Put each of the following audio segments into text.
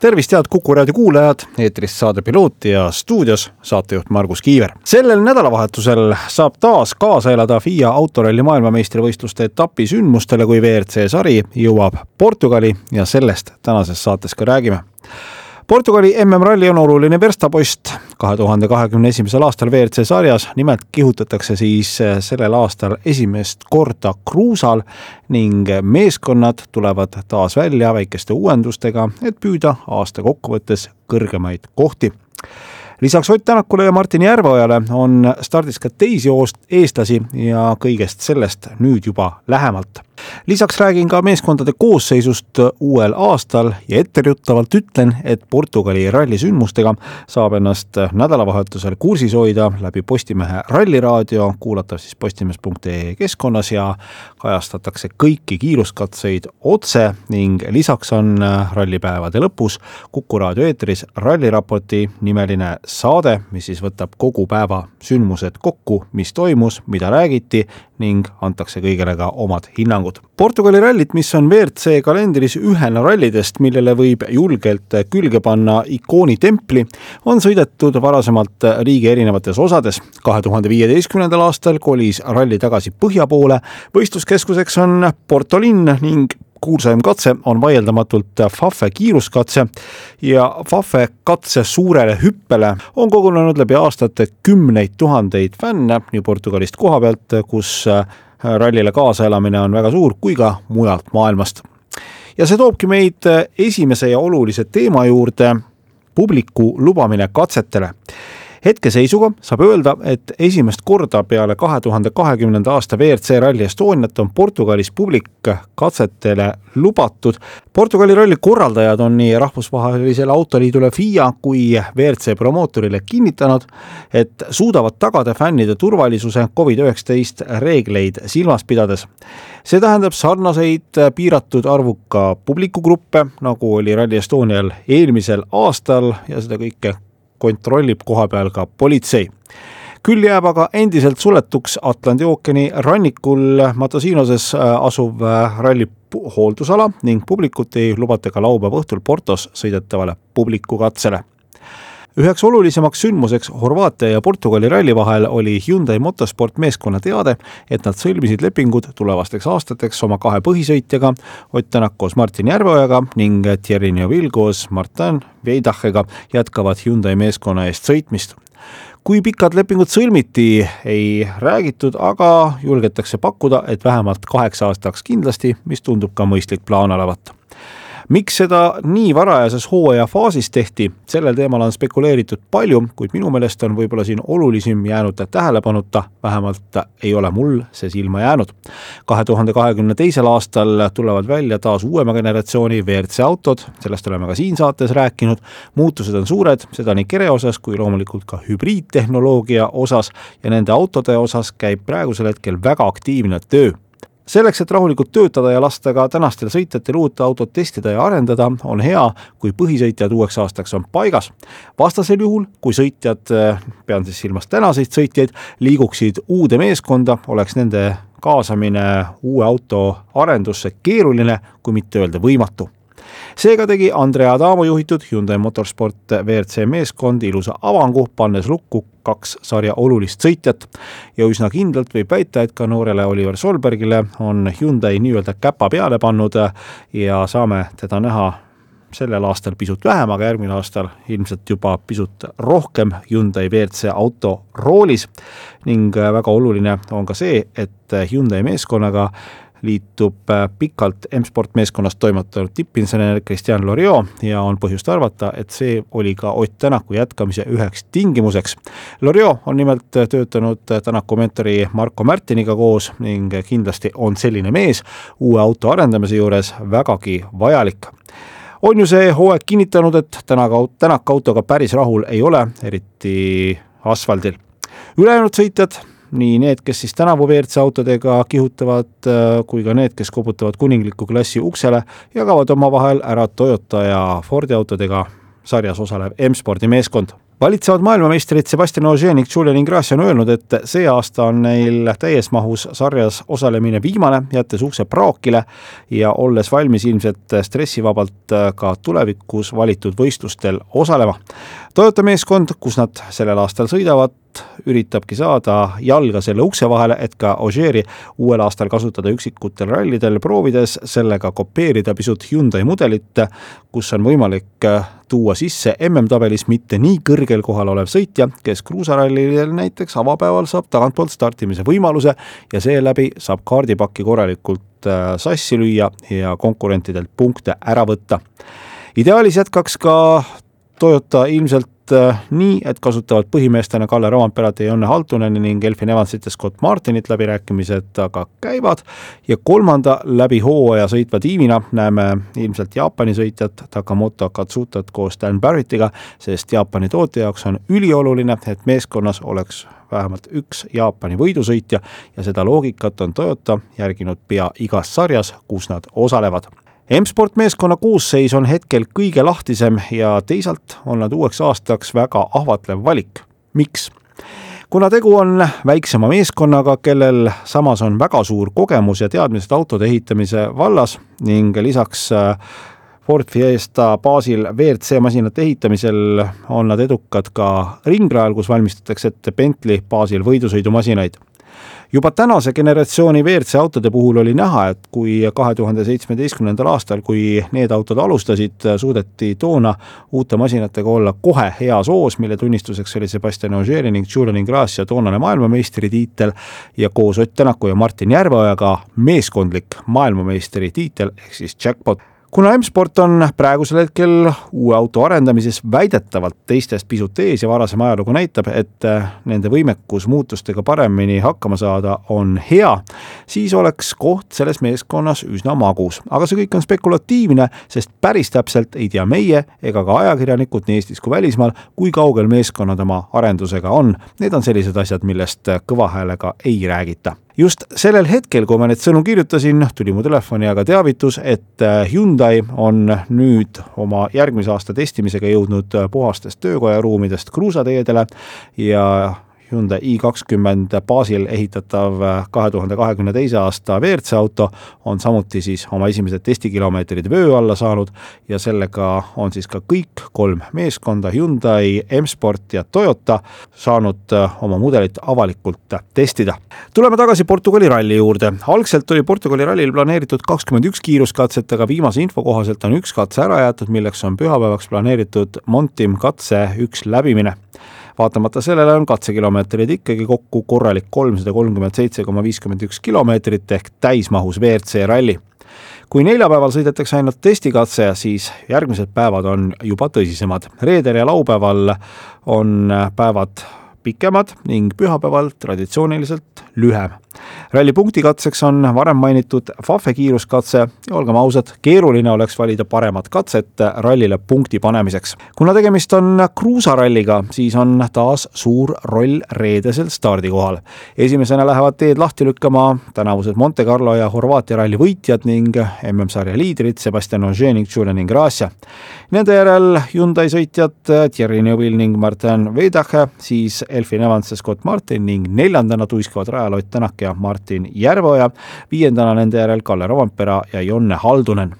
tervist, head Kuku raadio kuulajad, eetris saade Piloot ja stuudios saatejuht Margus Kiiver. sellel nädalavahetusel saab taas kaasa elada FIA autoralli maailmameistrivõistluste etapi sündmustele, kui WRC sari jõuab Portugali ja sellest tänases saates ka räägime Portugali MM-ralli on oluline verstapost. kahe tuhande kahekümne esimesel aastal WRC sarjas, nimelt kihutatakse siis eh, sellel aastal esimest korda kruusal ning meeskonnad tulevad taas välja väikeste uuendustega, et püüda aasta kokkuvõttes kõrgemaid kohti. Lisaks Ott Tänakule ja Martin Järveojale on stardis ka teisi eestlasi ja kõigest sellest nüüd juba lähemalt lisaks räägin ka meeskondade koosseisust uuel aastal ja etteruttavalt ütlen, et Portugali rallisündmustega saab ennast nädalavahetusel kursis hoida läbi Postimehe Ralliraadio, kuulatav siis postimees.ee keskkonnas ja kajastatakse kõiki kiiruskatseid otse ning lisaks on rallipäevade lõpus Kuku raadio eetris Ralliraporti nimeline saade, mis siis võtab kogu päeva sündmused kokku, mis toimus, mida räägiti ning antakse kõigele ka omad hinnangud. Portugali rallit, mis on WRC kalendris ühena rallidest, millele võib julgelt külge panna ikoonitempli, on sõidetud varasemalt riigi erinevates osades. kahe tuhande viieteistkümnendal aastal kolis ralli tagasi põhja poole, võistluskeskuseks on Porto linn ning kuulsaim katse on vaieldamatult Fafe kiiruskatse. ja Fafe katse suurele hüppele on kogunenud läbi aastate kümneid tuhandeid fänne nii Portugalist koha pealt, kus rallile kaasaelamine on väga suur, kui ka mujalt maailmast. ja see toobki meid äh, esimese ja olulise teema juurde, publiku lubamine katsetele hetkeseisuga saab öelda, et esimest korda peale kahe tuhande kahekümnenda aasta WRC Rally Estoniat on Portugalis publik katsetele lubatud. Portugali ralli korraldajad on nii rahvusvahelisele autoliidule FIA kui WRC promootorile kinnitanud, et suudavad tagada fännide turvalisuse Covid-19 reegleid silmas pidades. see tähendab sarnaseid piiratud arvuka publikugruppe, nagu oli Rally Estonial eelmisel aastal ja seda kõike kontrollib kohapeal ka politsei. Küll jääb aga endiselt suletuks Atlandi ookeani rannikul Matosinoses äh, asuv äh, ralli hooldusala ning publikut ei lubata ka laupäeva õhtul Portos sõidetavale publikukatsele üheks olulisemaks sündmuseks Horvaatia ja Portugali ralli vahel oli Hyundai motosport meeskonna teade, et nad sõlmisid lepingud tulevasteks aastateks oma kahe põhisõitjaga, Ott Tänak koos Martin Järveojaga ning Thierry Neuville koos Martin Veidachega jätkavad Hyundai meeskonna eest sõitmist. Kui pikad lepingud sõlmiti, ei räägitud, aga julgetakse pakkuda, et vähemalt kaheks aastaks kindlasti, mis tundub ka mõistlik plaan olevat miks seda nii varajases hooaja faasis tehti, sellel teemal on spekuleeritud palju, kuid minu meelest on võib-olla siin olulisim jäänud tähelepanuta, vähemalt ei ole mul see silma jäänud. kahe tuhande kahekümne teisel aastal tulevad välja taas uuema generatsiooni WRC autod, sellest oleme ka siin saates rääkinud, muutused on suured, seda nii kere osas kui loomulikult ka hübriidtehnoloogia osas ja nende autode osas käib praegusel hetkel väga aktiivne töö selleks, et rahulikult töötada ja lasta ka tänastel sõitjatel uut autot testida ja arendada, on hea, kui põhisõitjad uueks aastaks on paigas. vastasel juhul, kui sõitjad, pean siis silmas tänaseid sõitjaid, liiguksid uude meeskonda, oleks nende kaasamine uue auto arendusse keeruline, kui mitte öelda võimatu seega tegi Andrea Adamo juhitud Hyundai Motorsport WRC meeskond ilusa avangu, pannes lukku kaks sarja olulist sõitjat. Ja üsna kindlalt võib väita, et ka noorele Oliver Solbergile on Hyundai nii-öelda käpa peale pannud. Ja saame teda näha sellel aastal pisut vähem, aga järgmine aastal ilmselt juba pisut rohkem Hyundai WRC auto roolis. Ning väga oluline on ka see, et Hyundai meeskonnaga liitub äh, pikalt M-sport meeskonnas toimetanud tippinsener Kristjan Loriot ja on põhjust arvata, et see oli ka Ott Tänaku jätkamise üheks tingimuseks. Loriot on nimelt töötanud Tänaku mentori Marko Märtiniga koos ning kindlasti on selline mees uue auto arendamise juures vägagi vajalik on ju see hooaeg kinnitanud, et tänaga, Tänak autoga päris rahul ei ole, eriti asfaldil. ülejäänud sõitjad nii need, kes siis tänavu WRC autodega kihutavad, äh, kui ka need, kes koputavad kuningliku klassi uksele, jagavad omavahel ära Toyota ja Fordi autodega sarjas osalev M-spordi meeskond valitsevad maailmameistrid Sebastian Ogier ning Julian Ingrassi on öelnud, et see aasta on neil täies mahus sarjas osalemine viimane, jättes ukse praakile ja olles valmis ilmselt stressivabalt ka tulevikus valitud võistlustel osalema. Toyota meeskond, kus nad sellel aastal sõidavad, üritabki saada jalga selle ukse vahele, et ka Ogieri uuel aastal kasutada üksikutel rallidel proovides sellega kopeerida pisut Hyundai mudelit, kus on võimalik tuua sisse MM-tabelis mitte nii kõrgel kohal olev sõitja, kes kruusarallidel näiteks avapäeval saab tagantpoolt startimise võimaluse ja seeläbi saab kaardipakki korralikult äh, sassi lüüa ja konkurentidelt punkte ära võtta. ideaalis jätkaks ka Toyota ilmselt äh, nii, et kasutavad põhimeestena Kalle Roomperat ja Jonne Haltuneni ning Elfin Evansit ja Scott Martinit, läbirääkimised aga käivad. Ja kolmanda läbi hooaja sõitva tiimina näeme ilmselt Jaapani sõitjat Takamoto Katsutat koos Dan Barrettiga, sest Jaapani tootja jaoks on ülioluline, et meeskonnas oleks vähemalt üks Jaapani võidusõitja ja seda loogikat on Toyota järginud pea igas sarjas, kus nad osalevad M-sport meeskonna koosseis on hetkel kõige lahtisem ja teisalt on nad uueks aastaks väga ahvatlev valik. miks? kuna tegu on väiksema meeskonnaga, kellel samas on väga suur kogemus ja teadmised autode ehitamise vallas ning lisaks äh, Ford Fiesta baasil WRC masinate ehitamisel on nad edukad ka ringrajal, kus valmistatakse ette Bentley baasil võidusõidumasinaid juba tänase generatsiooni WRC autode puhul oli näha, et kui kahe tuhande seitsmeteistkümnendal aastal, kui need autod alustasid, suudeti toona uute masinatega olla kohe heas hoos, mille tunnistuseks oli Sebastian Ogieri ning Julian Ingrassia toonane maailmameistritiitel ja koos Ott Tänaku ja Martin Järveojaga meeskondlik maailmameistritiitel ehk siis jackpot kuna M-sport on praegusel hetkel uue auto arendamises väidetavalt teistest pisut ees ja varasem ajalugu näitab, et äh, nende võimekus muutustega paremini hakkama saada on hea, siis oleks koht selles meeskonnas üsna magus. aga see kõik on spekulatiivne, sest päris täpselt ei tea meie ega ka ajakirjanikud nii Eestis kui välismaal, kui kaugel meeskonnad oma arendusega on. Need on sellised asjad, millest kõva häälega ei räägita just sellel hetkel, kui ma need sõnu kirjutasin, tuli mu telefoni aga teavitus, et äh, Hyundai on nüüd oma järgmise aasta testimisega jõudnud puhastest töökoja ruumidest kruusateedele ja Hyundai i kakskümmend baasil ehitatav kahe tuhande kahekümne teise aasta WRC auto on samuti siis oma esimesed testikilomeetrid vöö alla saanud ja sellega on siis ka kõik kolm meeskonda, Hyundai, M-Sport ja Toyota, saanud oma mudelit avalikult testida. tuleme tagasi Portugali ralli juurde. algselt oli Portugali rallil planeeritud kakskümmend üks kiiruskatset, aga viimase info kohaselt on üks katse ära jäetud, milleks on pühapäevaks planeeritud Montim katse üks läbimine vaatamata sellele on katsekilomeetreid ikkagi kokku korralik kolmsada kolmkümmend seitse koma viiskümmend üks kilomeetrit ehk täismahus WRC ralli. kui neljapäeval sõidetakse ainult testikatse, siis järgmised päevad on juba tõsisemad. reedel ja laupäeval on päevad pikemad ning pühapäeval traditsiooniliselt lühem ralli punktikatseks on varem mainitud Fafe kiiruskatse ja olgem ausad, keeruline oleks valida paremat katset rallile punkti panemiseks. kuna tegemist on kruusaralliga, siis on taas suur roll reedesel stardikohal. esimesena lähevad teed lahti lükkama tänavused Monte Carlo ja Horvaatia ralli võitjad ning MM-sarja liidrid Sebastian Ogier ning Julian Ingrassia. Nende järel Hyundai sõitjad Thierry Neuville ning Martin Veidache, siis Elfin Evans ja Scott Martin ning neljandana tuiskavad rajal Ott Tänak ja Martin Järveoja, viiendana nende järel Kalle Rovampera ja Jonne Haldunen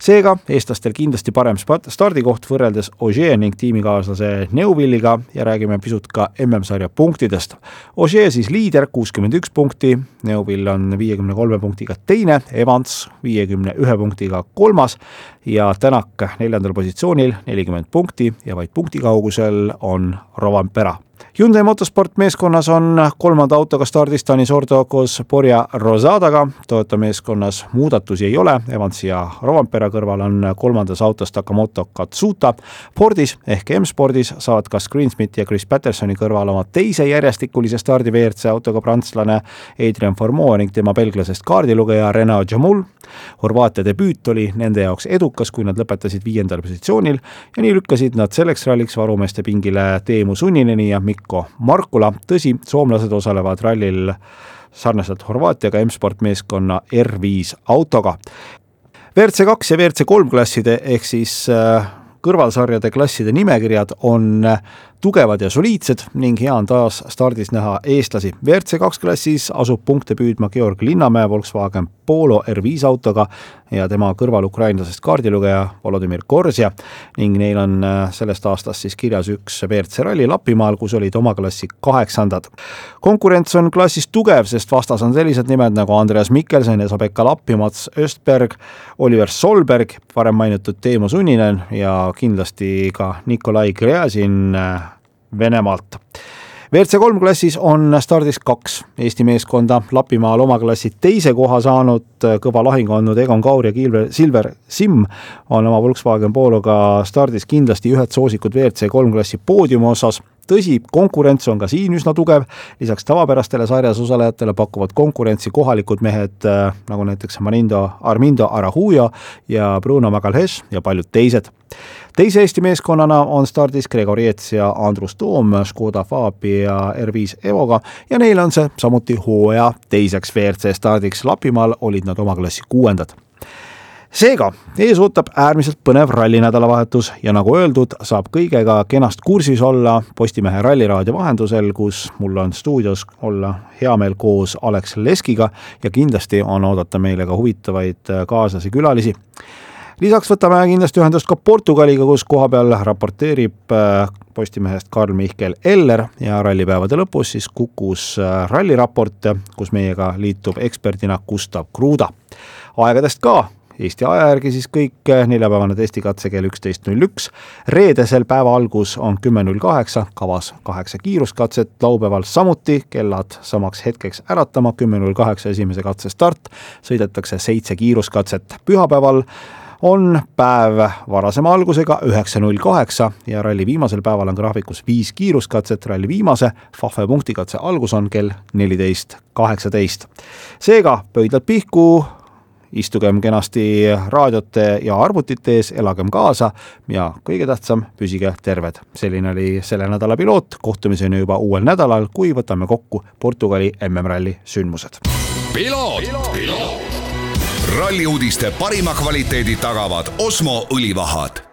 seega eestlastel kindlasti parem stardikoht võrreldes Ogier ning tiimikaaslase Neuvilliga ja räägime pisut ka MM-sarja punktidest. Ogier siis liider, kuuskümmend üks punkti, Neuvill on viiekümne kolme punktiga teine, Evans viiekümne ühe punktiga kolmas ja Tänak neljandal positsioonil, nelikümmend punkti ja vaid punkti kaugusel on Rovampera Hyundai motosport meeskonnas on kolmanda autoga stardis Tanis Ordo koos Borja Rosadaga, Toyota meeskonnas muudatusi ei ole, Evans ja Rovampere Alcantara kõrval on kolmandas autos Takamoto Katsuta. Fordis ehk M-spordis saavad kas Greensmiti ja Chris Pattersoni kõrval oma teise järjestikulise stardi WRC autoga prantslane Adrian Formeau ning tema belglasest kaardilugeja Renaud Jamul. Horvaatia debüüt oli nende jaoks edukas, kui nad lõpetasid viiendal positsioonil ja nii lükkasid nad selleks ralliks varumeeste pingile Teemu Sunnineni ja Mikko Markula. tõsi, soomlased osalevad rallil sarnaselt Horvaatiaga M-sport meeskonna R5 autoga. WRC kaks ja WRC kolm klasside ehk siis äh, kõrvalsarjade klasside nimekirjad on äh, tugevad ja soliidsed ning hea on taas stardis näha eestlasi. WRC kaks klassis asub punkte püüdma Georg Linnamäe Volkswagen Polo R5 autoga ja tema kõrval ukrainlasest kaardilugeja Volodõmõr Korsja ning neil on äh, sellest aastast siis kirjas üks WRC ralli Lapimaal, kus olid oma klassi kaheksandad. konkurents on klassis tugev, sest vastas on sellised nimed nagu Andreas Mikkelson ja Sabeka Lappi, Mats Östberg, Oliver Solberg, varem mainitud Teemu Sunninen ja kindlasti ka Nikolai Gräzin äh, Venemaalt. WRC kolm klassis on stardis kaks Eesti meeskonda, Lapimaal oma klassi teise koha saanud, kõva lahingu andnud Egon Kaur ja Kilver, Silver Simm. On oma Volkswagen Pologa stardis kindlasti ühed soosikud WRC kolm klassi poodiumi osas tõsi, konkurents on ka siin üsna tugev, lisaks tavapärastele sarjas osalejatele pakuvad konkurentsi kohalikud mehed äh, nagu näiteks Manindo, Armindo Arahuja ja Bruno Magalhaes ja paljud teised. teise Eesti meeskonnana on stardis Gregor Jets ja Andrus Toom Škoda Fabi ja R5 Evoga ja neil on see samuti hooaja teiseks WRC stardiks, Lapimaal olid nad oma klassi kuuendad seega, ees ootab äärmiselt põnev ralli nädalavahetus ja nagu öeldud, saab kõigega kenast kursis olla Postimehe Ralliraadio vahendusel, kus mul on stuudios olla hea meel koos Alex Leskiga ja kindlasti on oodata meile ka huvitavaid kaaslasi, külalisi. lisaks võtame kindlasti ühendust ka Portugaliga, kus kohapeal raporteerib äh, Postimehest Karl-Mihkel Eller ja rallipäevade lõpus siis Kukus äh, ralliraport, kus meiega liitub eksperdina Gustav Kruda. aegadest ka Eesti aja järgi siis kõik eh, neljapäevane testikatse kell üksteist null üks. reedesel päeva algus on kümme null kaheksa, kavas kaheksa kiiruskatset, laupäeval samuti kellad samaks hetkeks äratama, kümme null kaheksa esimese katse start, sõidetakse seitse kiiruskatset. pühapäeval on päev varasema algusega üheksa null kaheksa ja ralli viimasel päeval on graafikus viis kiiruskatset, ralli viimase Fahve punktikatse algus on kell neliteist kaheksateist. seega pöidlad pihku, istugem kenasti raadiote ja arvutite ees, elagem kaasa ja kõige tähtsam, püsige terved. selline oli selle nädala piloot, kohtumiseni juba uuel nädalal, kui võtame kokku Portugali MM-ralli sündmused. ralli uudiste parima kvaliteedi tagavad Osmo õlivahad